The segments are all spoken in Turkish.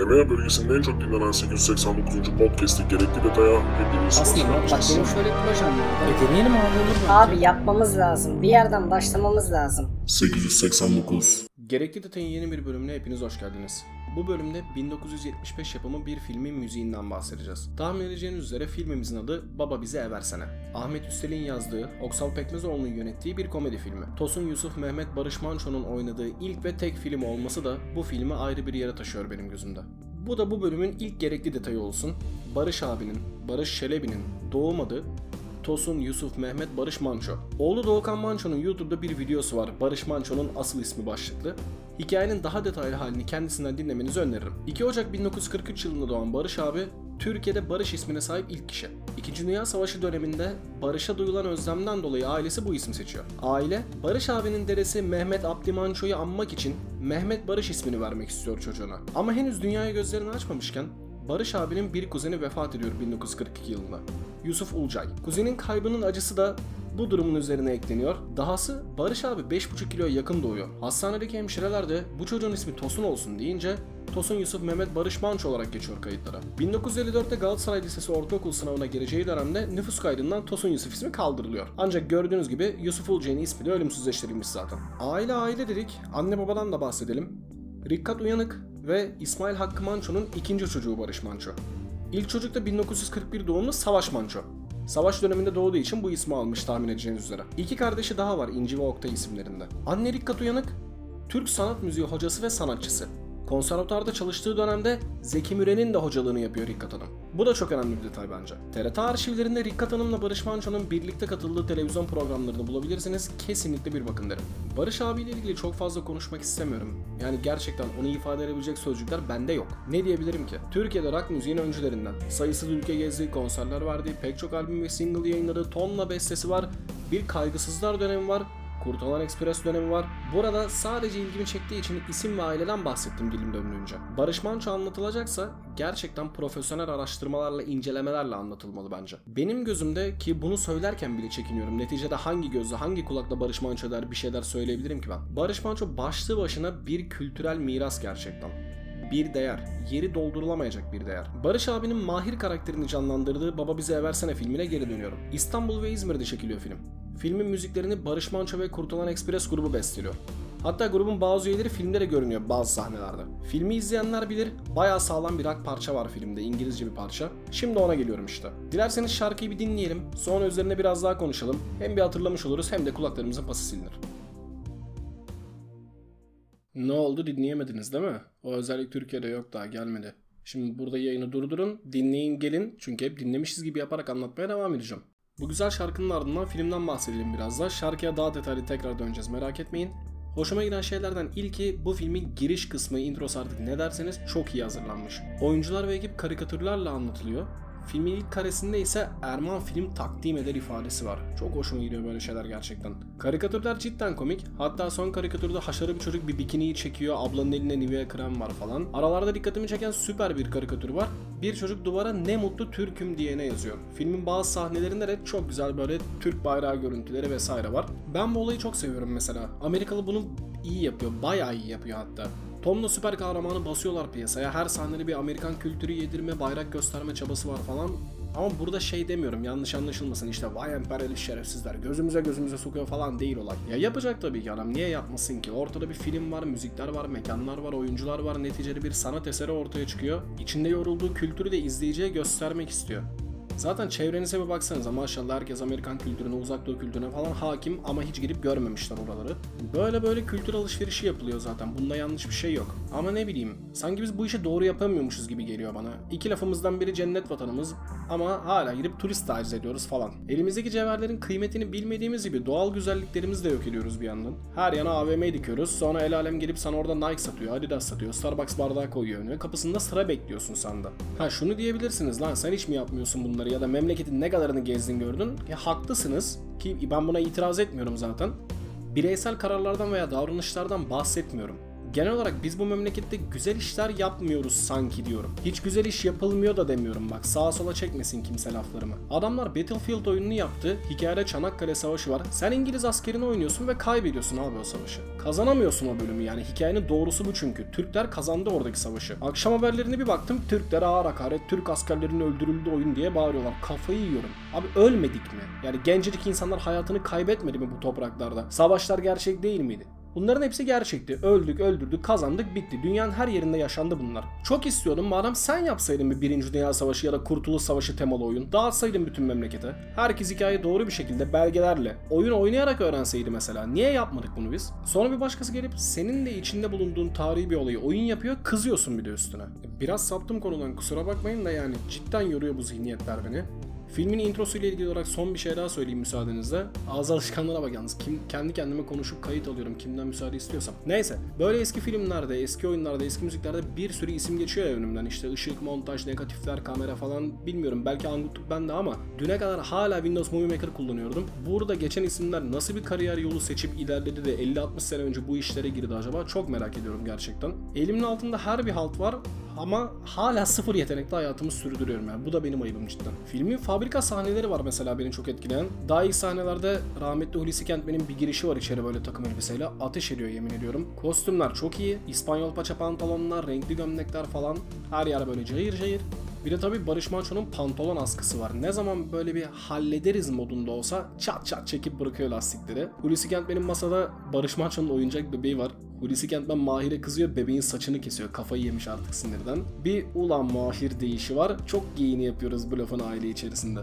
EMEA bölgesinin en çok dinlenen 889. podcast'i gerekli detaya hepiniz Aslında hoş bak benim şöyle bir projem var. E deneyelim abi olur mu? Abi yapmamız lazım. Bir yerden başlamamız lazım. 889 Gerekli Detay'ın yeni bir bölümüne hepiniz hoş geldiniz. Bu bölümde 1975 yapımı bir filmin müziğinden bahsedeceğiz. Tahmin edeceğiniz üzere filmimizin adı Baba Bize Eversene. Ahmet Üstel'in yazdığı, Oksal Pekmezoğlu'nun yönettiği bir komedi filmi. Tosun Yusuf Mehmet Barış Manço'nun oynadığı ilk ve tek film olması da bu filmi ayrı bir yere taşıyor benim gözümde. Bu da bu bölümün ilk gerekli detayı olsun. Barış abinin, Barış Şelebi'nin doğum adı Tosun Yusuf Mehmet Barış Manço. Oğlu Doğukan Manço'nun YouTube'da bir videosu var. Barış Manço'nun asıl ismi başlıklı. Hikayenin daha detaylı halini kendisinden dinlemenizi öneririm. 2 Ocak 1943 yılında doğan Barış abi Türkiye'de Barış ismine sahip ilk kişi. İkinci Dünya Savaşı döneminde Barış'a duyulan özlemden dolayı ailesi bu ismi seçiyor. Aile, Barış abinin dedesi Mehmet Abdi Manço'yu anmak için Mehmet Barış ismini vermek istiyor çocuğuna. Ama henüz dünyaya gözlerini açmamışken Barış abinin bir kuzeni vefat ediyor 1942 yılında. Yusuf Ulcay. Kuzenin kaybının acısı da bu durumun üzerine ekleniyor. Dahası Barış abi 5,5 kiloya yakın doğuyor. Hastanedeki hemşireler de bu çocuğun ismi Tosun olsun deyince Tosun Yusuf Mehmet Barış Manço olarak geçiyor kayıtlara. 1954'te Galatasaray Lisesi ortaokul sınavına gireceği dönemde nüfus kaydından Tosun Yusuf ismi kaldırılıyor. Ancak gördüğünüz gibi Yusuf Ulcay'ın ismi de ölümsüzleştirilmiş zaten. Aile aile dedik, anne babadan da bahsedelim. Rikkat Uyanık ve İsmail Hakkı Manço'nun ikinci çocuğu Barış Manço. İlk çocuk da 1941 doğumlu Savaş Manço. Savaş döneminde doğduğu için bu ismi almış tahmin edeceğiniz üzere. İki kardeşi daha var İnci ve Oktay isimlerinde. Anne Rikkat Uyanık, Türk sanat müziği hocası ve sanatçısı. Konservatuarda çalıştığı dönemde Zeki Müren'in de hocalığını yapıyor Rikkat Hanım. Bu da çok önemli bir detay bence. TRT arşivlerinde Rikkat Hanım'la Barış Manço'nun birlikte katıldığı televizyon programlarını bulabilirsiniz. Kesinlikle bir bakın derim. Barış abiyle ilgili çok fazla konuşmak istemiyorum. Yani gerçekten onu ifade edebilecek sözcükler bende yok. Ne diyebilirim ki? Türkiye'de rock müziğin öncülerinden. Sayısız ülke gezdi, konserler verdi, pek çok albüm ve single yayınladı, tonla bestesi var. Bir kaygısızlar dönemi var. Kurtalan Express dönemi var. Burada sadece ilgimi çektiği için isim ve aileden bahsettim dilim döndüğünce. Barış Manço anlatılacaksa gerçekten profesyonel araştırmalarla, incelemelerle anlatılmalı bence. Benim gözümde ki bunu söylerken bile çekiniyorum. Neticede hangi gözle, hangi kulakla Barış Manço der bir şeyler söyleyebilirim ki ben. Barış Manço başlı başına bir kültürel miras gerçekten bir değer. Yeri doldurulamayacak bir değer. Barış abinin Mahir karakterini canlandırdığı Baba Bize Eversene filmine geri dönüyorum. İstanbul ve İzmir'de çekiliyor film. Filmin müziklerini Barış Manço ve Kurtulan Express grubu besteliyor. Hatta grubun bazı üyeleri filmde de görünüyor bazı sahnelerde. Filmi izleyenler bilir bayağı sağlam bir rock parça var filmde İngilizce bir parça. Şimdi ona geliyorum işte. Dilerseniz şarkıyı bir dinleyelim sonra üzerine biraz daha konuşalım. Hem bir hatırlamış oluruz hem de kulaklarımızın pası silinir. Ne oldu dinleyemediniz değil mi? O özellik Türkiye'de yok daha gelmedi. Şimdi burada yayını durdurun, dinleyin gelin çünkü hep dinlemişiz gibi yaparak anlatmaya devam edeceğim. Bu güzel şarkının ardından filmden bahsedelim biraz da. Şarkıya daha detaylı tekrar döneceğiz merak etmeyin. Hoşuma giden şeylerden ilki bu filmin giriş kısmı, introsu artık ne derseniz çok iyi hazırlanmış. Oyuncular ve ekip karikatürlerle anlatılıyor. Filmin ilk karesinde ise Erman film takdim eder ifadesi var. Çok hoşuma gidiyor böyle şeyler gerçekten. Karikatürler cidden komik. Hatta son karikatürde haşarı bir çocuk bir bikiniyi çekiyor. Ablanın elinde Nivea krem var falan. Aralarda dikkatimi çeken süper bir karikatür var. Bir çocuk duvara ne mutlu Türk'üm diyene yazıyor. Filmin bazı sahnelerinde de çok güzel böyle Türk bayrağı görüntüleri vesaire var. Ben bu olayı çok seviyorum mesela. Amerikalı bunu iyi yapıyor. Bayağı iyi yapıyor hatta. Tom'la süper kahramanı basıyorlar piyasaya. Her sahnede bir Amerikan kültürü yedirme, bayrak gösterme çabası var falan. Ama burada şey demiyorum yanlış anlaşılmasın işte vay emperyalist şerefsizler gözümüze gözümüze sokuyor falan değil olay. Ya yapacak tabii ki adam niye yapmasın ki? Ortada bir film var, müzikler var, mekanlar var, oyuncular var. Neticede bir sanat eseri ortaya çıkıyor. İçinde yorulduğu kültürü de izleyiciye göstermek istiyor. Zaten çevrenize bir baksanıza maşallah herkes Amerikan kültürüne, uzak doğu kültürüne falan hakim ama hiç girip görmemişler oraları. Böyle böyle kültür alışverişi yapılıyor zaten. Bunda yanlış bir şey yok. Ama ne bileyim, sanki biz bu işi doğru yapamıyormuşuz gibi geliyor bana. İki lafımızdan biri cennet vatanımız ama hala girip turist taciz ediyoruz falan. Elimizdeki cevherlerin kıymetini bilmediğimiz gibi doğal güzelliklerimizi de yok ediyoruz bir yandan. Her yana AVM dikiyoruz. Sonra el alem gelip sana orada Nike satıyor, Adidas satıyor, Starbucks bardağı koyuyor önüne. Kapısında sıra bekliyorsun sen de. Ha şunu diyebilirsiniz lan sen hiç mi yapmıyorsun bunları ya da memleketin ne kadarını gezdin gördün? Ya haklısınız ki ben buna itiraz etmiyorum zaten. Bireysel kararlardan veya davranışlardan bahsetmiyorum. Genel olarak biz bu memlekette güzel işler yapmıyoruz sanki diyorum. Hiç güzel iş yapılmıyor da demiyorum bak sağa sola çekmesin kimse laflarımı. Adamlar Battlefield oyununu yaptı, hikayede Çanakkale Savaşı var. Sen İngiliz askerini oynuyorsun ve kaybediyorsun abi o savaşı. Kazanamıyorsun o bölümü yani hikayenin doğrusu bu çünkü. Türkler kazandı oradaki savaşı. Akşam haberlerine bir baktım Türkler ağır hakaret, Türk askerlerinin öldürüldü oyun diye bağırıyorlar. Kafayı yiyorum. Abi ölmedik mi? Yani gencecik insanlar hayatını kaybetmedi mi bu topraklarda? Savaşlar gerçek değil miydi? Bunların hepsi gerçekti. Öldük, öldürdük, kazandık, bitti. Dünyanın her yerinde yaşandı bunlar. Çok istiyordum madem sen yapsaydın bir Birinci Dünya Savaşı ya da Kurtuluş Savaşı temalı oyun. Dağıtsaydın bütün memlekete. Herkes hikayeyi doğru bir şekilde belgelerle, oyun oynayarak öğrenseydi mesela. Niye yapmadık bunu biz? Sonra bir başkası gelip senin de içinde bulunduğun tarihi bir olayı oyun yapıyor, kızıyorsun bir de üstüne. Biraz saptım konudan kusura bakmayın da yani cidden yoruyor bu zihniyetler beni. Filmin introsu ile ilgili olarak son bir şey daha söyleyeyim müsaadenizle. Ağız alışkanlığına bak yalnız. Kim, kendi kendime konuşup kayıt alıyorum kimden müsaade istiyorsam. Neyse. Böyle eski filmlerde, eski oyunlarda, eski müziklerde bir sürü isim geçiyor ya önümden. İşte ışık, montaj, negatifler, kamera falan bilmiyorum. Belki anguttuk ben de ama düne kadar hala Windows Movie Maker kullanıyordum. Burada geçen isimler nasıl bir kariyer yolu seçip ilerledi de 50-60 sene önce bu işlere girdi acaba? Çok merak ediyorum gerçekten. Elimin altında her bir halt var ama hala sıfır yetenekli hayatımı sürdürüyorum yani. Bu da benim ayıbım cidden. Filmin fabrika sahneleri var mesela beni çok etkileyen. Daha ilk sahnelerde rahmetli Hulusi Kentmen'in bir girişi var içeri böyle takım elbiseyle. Ateş ediyor yemin ediyorum. Kostümler çok iyi. İspanyol paça pantolonlar, renkli gömlekler falan. Her yer böyle cayır cayır. Bir de tabii Barış Manço'nun pantolon askısı var. Ne zaman böyle bir hallederiz modunda olsa çat çat çekip bırakıyor lastikleri. Hulusi Kentmen'in masada Barış Manço'nun oyuncak bebeği var. Hulusi Kentmen Mahir'e kızıyor bebeğin saçını kesiyor. Kafayı yemiş artık sinirden. Bir ulan Mahir deyişi var. Çok giyini yapıyoruz bu lafın aile içerisinde.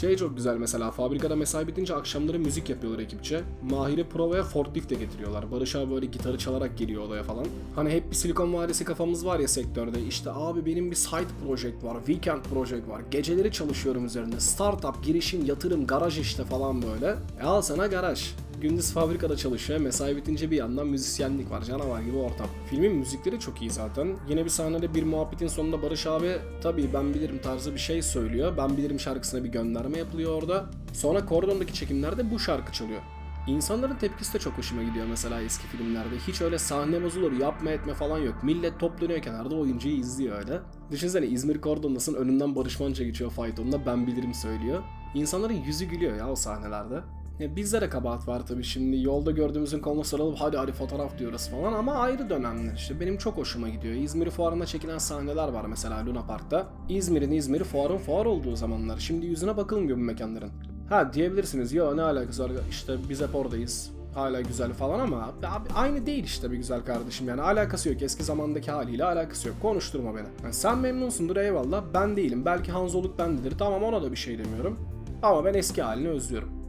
Şey çok güzel mesela fabrikada mesai bitince akşamları müzik yapıyorlar ekipçe. Mahir'i provaya forkliftle getiriyorlar. Barış abi böyle gitarı çalarak geliyor odaya falan. Hani hep bir Silikon Vadisi kafamız var ya sektörde. İşte abi benim bir side project var, weekend project var. Geceleri çalışıyorum üzerinde. Startup, girişim, yatırım, garaj işte falan böyle. E al sana garaj. Gündüz fabrikada çalışıyor. Mesai bitince bir yandan müzisyenlik var. Canavar gibi ortam. Filmin müzikleri çok iyi zaten. Yine bir sahnede bir muhabbetin sonunda Barış abi tabii ben bilirim tarzı bir şey söylüyor. Ben bilirim şarkısına bir gönderme yapılıyor orada. Sonra koridordaki çekimlerde bu şarkı çalıyor. İnsanların tepkisi de çok hoşuma gidiyor mesela eski filmlerde. Hiç öyle sahne bozulur, yapma etme falan yok. Millet toplanıyor kenarda oyuncuyu izliyor öyle. Düşünsene İzmir Kordon'dasın önünden Barış Manço geçiyor faytonda ben bilirim söylüyor. İnsanların yüzü gülüyor ya o sahnelerde. Ya bizde de kabahat var tabii şimdi yolda gördüğümüzün koluna sarılıp hadi hadi fotoğraf diyoruz falan ama ayrı dönemler işte benim çok hoşuma gidiyor. İzmir fuarında çekilen sahneler var mesela Luna Park'ta. İzmir'in İzmir'i fuarın fuar olduğu zamanlar. Şimdi yüzüne bakılmıyor bu mekanların. Ha diyebilirsiniz ya ne alakası var işte biz hep oradayız hala güzel falan ama abi aynı değil işte bir güzel kardeşim yani alakası yok eski zamandaki haliyle alakası yok konuşturma beni. Yani sen memnunsundur eyvallah ben değilim belki Hanzoluk bendedir tamam ona da bir şey demiyorum ama ben eski halini özlüyorum.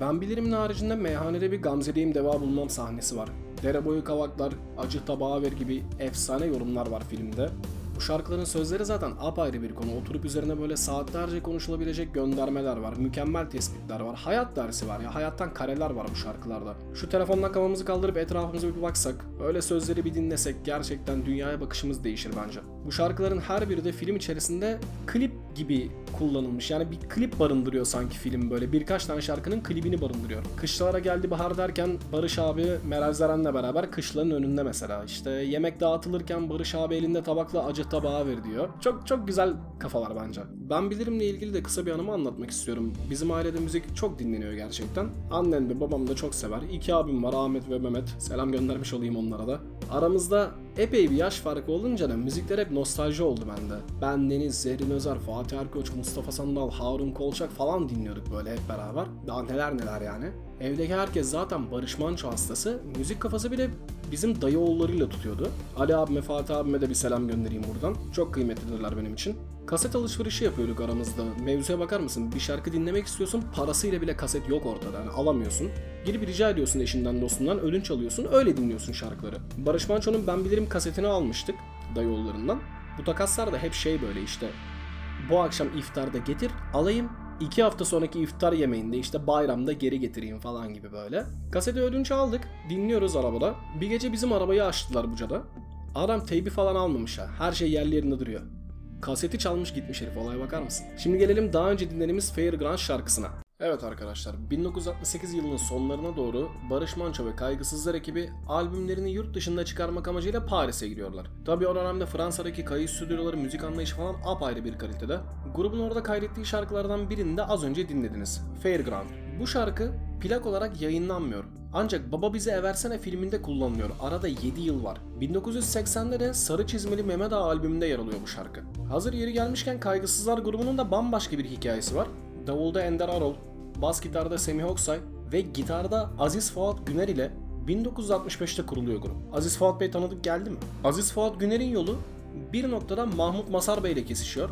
Ben bilirimin haricinde meyhanede bir Gamze'deyim deva bulmam sahnesi var. Dere boyu kavaklar, acı tabağa ver gibi efsane yorumlar var filmde. Bu şarkıların sözleri zaten apayrı bir konu. Oturup üzerine böyle saatlerce konuşulabilecek göndermeler var. Mükemmel tespitler var. Hayat dersi var ya. Hayattan kareler var bu şarkılarda. Şu telefondan kafamızı kaldırıp etrafımıza bir baksak, öyle sözleri bir dinlesek gerçekten dünyaya bakışımız değişir bence. Bu şarkıların her biri de film içerisinde klip gibi kullanılmış. Yani bir klip barındırıyor sanki film böyle. Birkaç tane şarkının klibini barındırıyor. Kışlara geldi bahar derken Barış abi Meral Zeren'le beraber kışların önünde mesela. İşte yemek dağıtılırken Barış abi elinde tabakla acı tabağa ver diyor. Çok çok güzel kafalar bence. Ben bilirimle ilgili de kısa bir anımı anlatmak istiyorum. Bizim ailede müzik çok dinleniyor gerçekten. Annem ve babam da çok sever. İki abim var Ahmet ve Mehmet. Selam göndermiş olayım onlara da. Aramızda epey bir yaş farkı olunca da müzikler hep nostalji oldu bende. Ben Deniz, Zerrin Özer, Fatih Erkoç, Mustafa Sandal, Harun Kolçak falan dinliyorduk böyle hep beraber. Daha neler neler yani. Evdeki herkes zaten Barış Manço hastası. Müzik kafası bile bizim dayı oğullarıyla tutuyordu. Ali abime, Fatih abime de bir selam göndereyim buradan. Çok kıymetlidirler benim için. Kaset alışverişi yapıyorduk aramızda. Mevzuya bakar mısın? Bir şarkı dinlemek istiyorsun, parasıyla bile kaset yok ortada. Yani alamıyorsun. Girip rica ediyorsun eşinden dostundan, ödünç alıyorsun, öyle dinliyorsun şarkıları. Barış Manço'nun Ben Bilirim kasetini almıştık dayıoğullarından. Bu takaslar da hep şey böyle işte. Bu akşam iftarda getir, alayım, İki hafta sonraki iftar yemeğinde işte bayramda geri getireyim falan gibi böyle. Kaseti ödünç aldık. Dinliyoruz arabada. Bir gece bizim arabayı açtılar Buca'da. Adam teybi falan almamış ha. Her şey yerli yerinde duruyor. Kaseti çalmış gitmiş herif olaya bakar mısın? Şimdi gelelim daha önce dinlediğimiz Fairground şarkısına. Evet arkadaşlar 1968 yılının sonlarına doğru Barış Manço ve Kaygısızlar ekibi albümlerini yurt dışında çıkarmak amacıyla Paris'e giriyorlar. Tabi o dönemde Fransa'daki kayıt stüdyoları müzik anlayışı falan apayrı bir kalitede. Grubun orada kaydettiği şarkılardan birini de az önce dinlediniz. Fairground. Bu şarkı plak olarak yayınlanmıyor. Ancak Baba Bizi Eversene filminde kullanılıyor. Arada 7 yıl var. 1980'de de Sarı Çizmeli Mehmet Ağa albümünde yer alıyor bu şarkı. Hazır yeri gelmişken Kaygısızlar grubunun da bambaşka bir hikayesi var. Davulda Ender Arol, bas gitarda Semih Oksay ve gitarda Aziz Fuat Güner ile 1965'te kuruluyor grup. Aziz Fuat Bey tanıdık geldi mi? Aziz Fuat Güner'in yolu bir noktada Mahmut Masar Bey ile kesişiyor.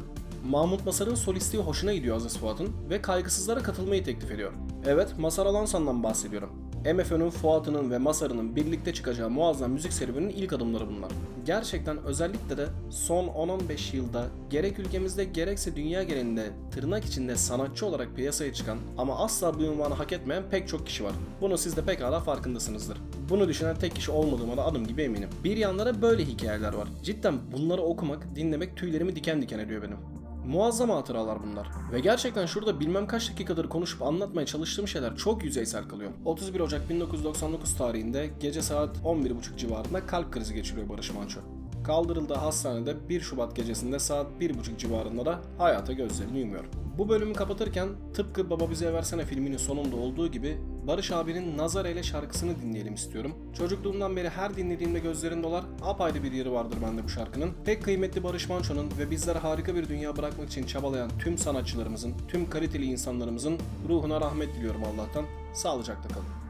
Mahmut Masar'ın solistliği hoşuna gidiyor Aziz Fuat'ın ve kaygısızlara katılmayı teklif ediyor. Evet, Masar Alansan'dan bahsediyorum. MFÖ'nün, Fuat'ının ve Masar'ının birlikte çıkacağı muazzam müzik serüveninin ilk adımları bunlar. Gerçekten özellikle de son 10-15 yılda gerek ülkemizde gerekse dünya genelinde tırnak içinde sanatçı olarak piyasaya çıkan ama asla bu ünvanı hak etmeyen pek çok kişi var. Bunu siz de pekala farkındasınızdır. Bunu düşünen tek kişi olmadığıma da adım gibi eminim. Bir yanda da böyle hikayeler var. Cidden bunları okumak, dinlemek tüylerimi diken diken ediyor benim. Muazzam hatıralar bunlar. Ve gerçekten şurada bilmem kaç dakikadır konuşup anlatmaya çalıştığım şeyler çok yüzeysel kalıyor. 31 Ocak 1999 tarihinde gece saat 11.30 civarında kalp krizi geçiriyor Barış Manço. Kaldırıldığı hastanede 1 Şubat gecesinde saat 1.30 civarında da hayata gözlerini yumuyor. Bu bölümü kapatırken tıpkı Baba Bize Versene filminin sonunda olduğu gibi Barış abinin Nazar şarkısını dinleyelim istiyorum. Çocukluğumdan beri her dinlediğimde gözlerim dolar. Apayrı bir yeri vardır bende bu şarkının. Pek kıymetli Barış Manço'nun ve bizlere harika bir dünya bırakmak için çabalayan tüm sanatçılarımızın, tüm kaliteli insanlarımızın ruhuna rahmet diliyorum Allah'tan. Sağlıcakla kalın.